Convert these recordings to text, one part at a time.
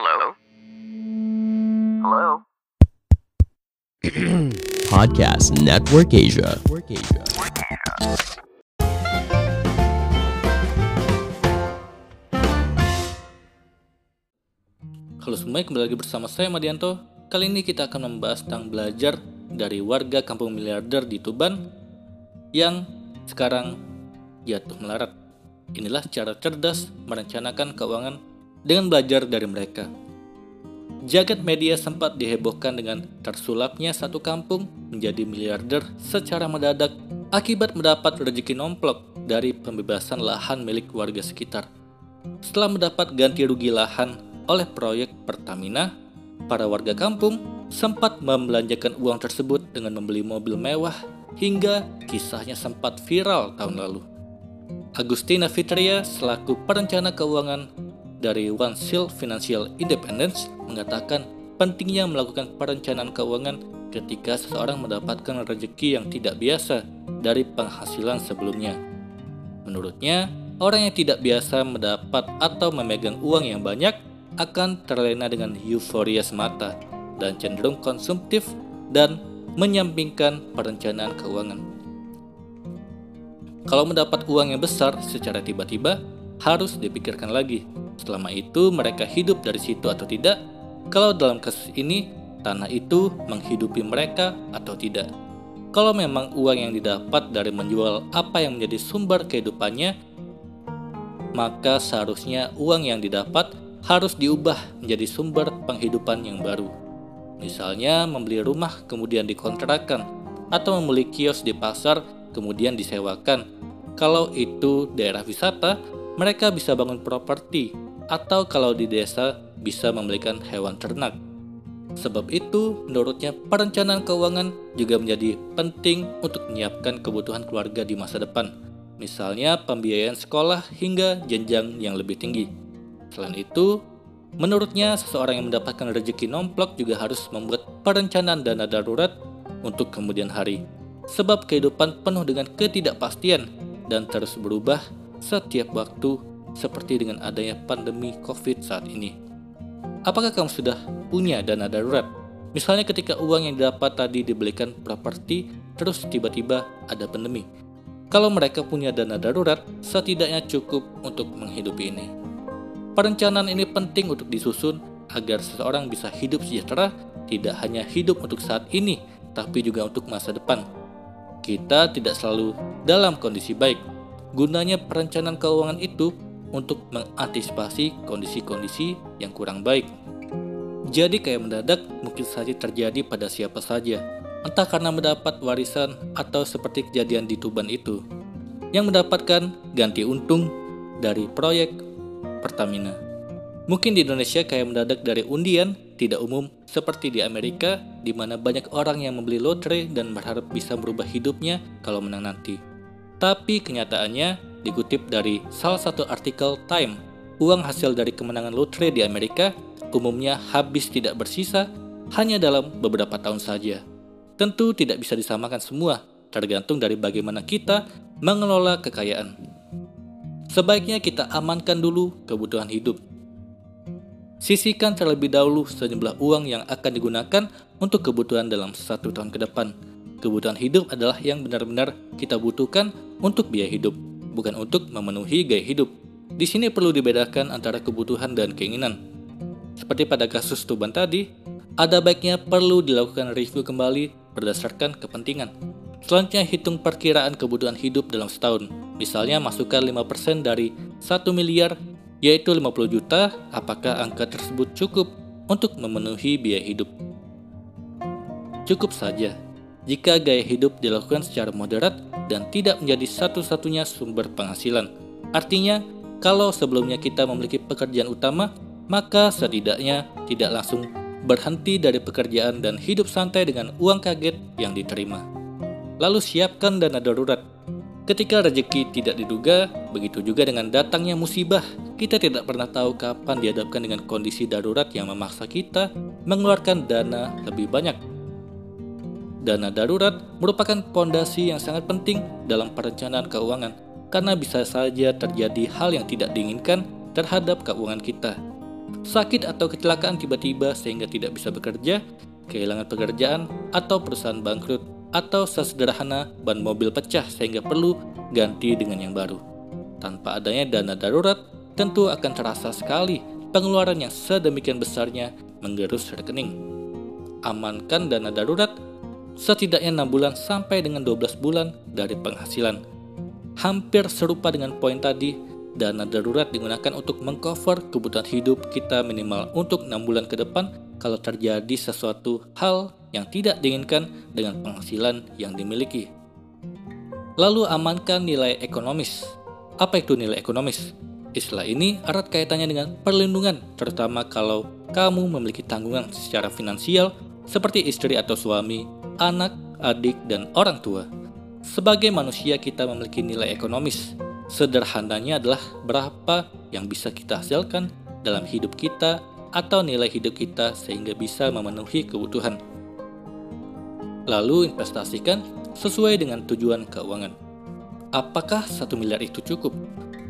Hello? Hello? Podcast Network Asia. Halo semuanya, kembali lagi bersama saya Madianto. Kali ini kita akan membahas tentang belajar dari warga kampung miliarder di Tuban yang sekarang jatuh melarat. Inilah cara cerdas merencanakan keuangan dengan belajar dari mereka. Jagat media sempat dihebohkan dengan tersulapnya satu kampung menjadi miliarder secara mendadak akibat mendapat rezeki nomplok dari pembebasan lahan milik warga sekitar. Setelah mendapat ganti rugi lahan oleh proyek Pertamina, para warga kampung sempat membelanjakan uang tersebut dengan membeli mobil mewah hingga kisahnya sempat viral tahun lalu. Agustina Fitria selaku perencana keuangan dari One Seal Financial Independence mengatakan pentingnya melakukan perencanaan keuangan ketika seseorang mendapatkan rezeki yang tidak biasa dari penghasilan sebelumnya. Menurutnya, orang yang tidak biasa mendapat atau memegang uang yang banyak akan terlena dengan euforia semata dan cenderung konsumtif dan menyampingkan perencanaan keuangan. Kalau mendapat uang yang besar secara tiba-tiba, harus dipikirkan lagi. Selama itu mereka hidup dari situ atau tidak. Kalau dalam kasus ini, tanah itu menghidupi mereka atau tidak. Kalau memang uang yang didapat dari menjual apa yang menjadi sumber kehidupannya, maka seharusnya uang yang didapat harus diubah menjadi sumber penghidupan yang baru. Misalnya membeli rumah kemudian dikontrakkan atau membeli kios di pasar kemudian disewakan. Kalau itu daerah wisata, mereka bisa bangun properti atau kalau di desa bisa membelikan hewan ternak. Sebab itu, menurutnya perencanaan keuangan juga menjadi penting untuk menyiapkan kebutuhan keluarga di masa depan. Misalnya pembiayaan sekolah hingga jenjang yang lebih tinggi. Selain itu, menurutnya seseorang yang mendapatkan rezeki nomplok juga harus membuat perencanaan dana darurat untuk kemudian hari. Sebab kehidupan penuh dengan ketidakpastian dan terus berubah setiap waktu seperti dengan adanya pandemi COVID saat ini. Apakah kamu sudah punya dana darurat? Misalnya ketika uang yang didapat tadi dibelikan properti, terus tiba-tiba ada pandemi. Kalau mereka punya dana darurat, setidaknya cukup untuk menghidupi ini. Perencanaan ini penting untuk disusun agar seseorang bisa hidup sejahtera, tidak hanya hidup untuk saat ini, tapi juga untuk masa depan. Kita tidak selalu dalam kondisi baik. Gunanya perencanaan keuangan itu untuk mengantisipasi kondisi-kondisi yang kurang baik. Jadi kayak mendadak mungkin saja terjadi pada siapa saja, entah karena mendapat warisan atau seperti kejadian di Tuban itu, yang mendapatkan ganti untung dari proyek Pertamina. Mungkin di Indonesia kayak mendadak dari undian tidak umum seperti di Amerika di mana banyak orang yang membeli lotre dan berharap bisa merubah hidupnya kalau menang nanti. Tapi kenyataannya Dikutip dari salah satu artikel Time, uang hasil dari kemenangan lotre di Amerika umumnya habis tidak bersisa hanya dalam beberapa tahun saja. Tentu tidak bisa disamakan semua, tergantung dari bagaimana kita mengelola kekayaan. Sebaiknya kita amankan dulu kebutuhan hidup. Sisihkan terlebih dahulu sejumlah uang yang akan digunakan untuk kebutuhan dalam satu tahun ke depan. Kebutuhan hidup adalah yang benar-benar kita butuhkan untuk biaya hidup bukan untuk memenuhi gaya hidup. Di sini perlu dibedakan antara kebutuhan dan keinginan. Seperti pada kasus Tuban tadi, ada baiknya perlu dilakukan review kembali berdasarkan kepentingan. Selanjutnya hitung perkiraan kebutuhan hidup dalam setahun. Misalnya masukkan 5% dari 1 miliar, yaitu 50 juta, apakah angka tersebut cukup untuk memenuhi biaya hidup? Cukup saja jika gaya hidup dilakukan secara moderat dan tidak menjadi satu-satunya sumber penghasilan. Artinya, kalau sebelumnya kita memiliki pekerjaan utama, maka setidaknya tidak langsung berhenti dari pekerjaan dan hidup santai dengan uang kaget yang diterima. Lalu siapkan dana darurat. Ketika rezeki tidak diduga, begitu juga dengan datangnya musibah. Kita tidak pernah tahu kapan dihadapkan dengan kondisi darurat yang memaksa kita mengeluarkan dana lebih banyak Dana darurat merupakan pondasi yang sangat penting dalam perencanaan keuangan karena bisa saja terjadi hal yang tidak diinginkan terhadap keuangan kita. sakit atau kecelakaan tiba-tiba sehingga tidak bisa bekerja, kehilangan pekerjaan, atau perusahaan bangkrut, atau sesederhana ban mobil pecah sehingga perlu ganti dengan yang baru. Tanpa adanya dana darurat, tentu akan terasa sekali pengeluaran yang sedemikian besarnya menggerus rekening. Amankan dana darurat setidaknya 6 bulan sampai dengan 12 bulan dari penghasilan. Hampir serupa dengan poin tadi, dana darurat digunakan untuk mengcover kebutuhan hidup kita minimal untuk 6 bulan ke depan kalau terjadi sesuatu hal yang tidak diinginkan dengan penghasilan yang dimiliki. Lalu amankan nilai ekonomis. Apa itu nilai ekonomis? Istilah ini erat kaitannya dengan perlindungan, terutama kalau kamu memiliki tanggungan secara finansial seperti istri atau suami, anak, adik, dan orang tua. Sebagai manusia kita memiliki nilai ekonomis. Sederhananya adalah berapa yang bisa kita hasilkan dalam hidup kita atau nilai hidup kita sehingga bisa memenuhi kebutuhan. Lalu investasikan sesuai dengan tujuan keuangan. Apakah satu miliar itu cukup?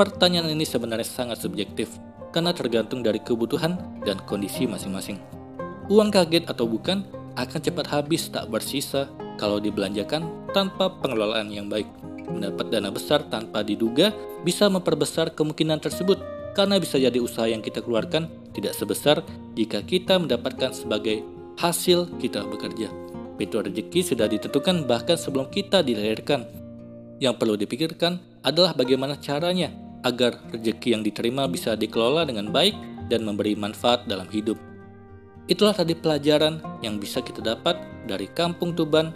Pertanyaan ini sebenarnya sangat subjektif karena tergantung dari kebutuhan dan kondisi masing-masing. Uang kaget atau bukan akan cepat habis tak bersisa kalau dibelanjakan tanpa pengelolaan yang baik. Mendapat dana besar tanpa diduga bisa memperbesar kemungkinan tersebut karena bisa jadi usaha yang kita keluarkan tidak sebesar jika kita mendapatkan sebagai hasil kita bekerja. Pintu rezeki sudah ditentukan bahkan sebelum kita dilahirkan. Yang perlu dipikirkan adalah bagaimana caranya agar rezeki yang diterima bisa dikelola dengan baik dan memberi manfaat dalam hidup. Itulah tadi pelajaran yang bisa kita dapat dari Kampung Tuban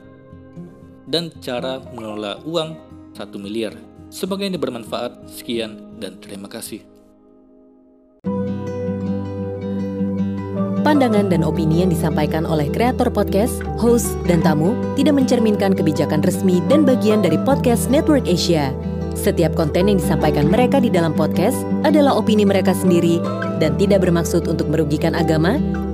dan cara mengelola uang 1 miliar. Semoga ini bermanfaat. Sekian dan terima kasih. Pandangan dan opini yang disampaikan oleh kreator podcast, host, dan tamu tidak mencerminkan kebijakan resmi dan bagian dari podcast Network Asia. Setiap konten yang disampaikan mereka di dalam podcast adalah opini mereka sendiri dan tidak bermaksud untuk merugikan agama,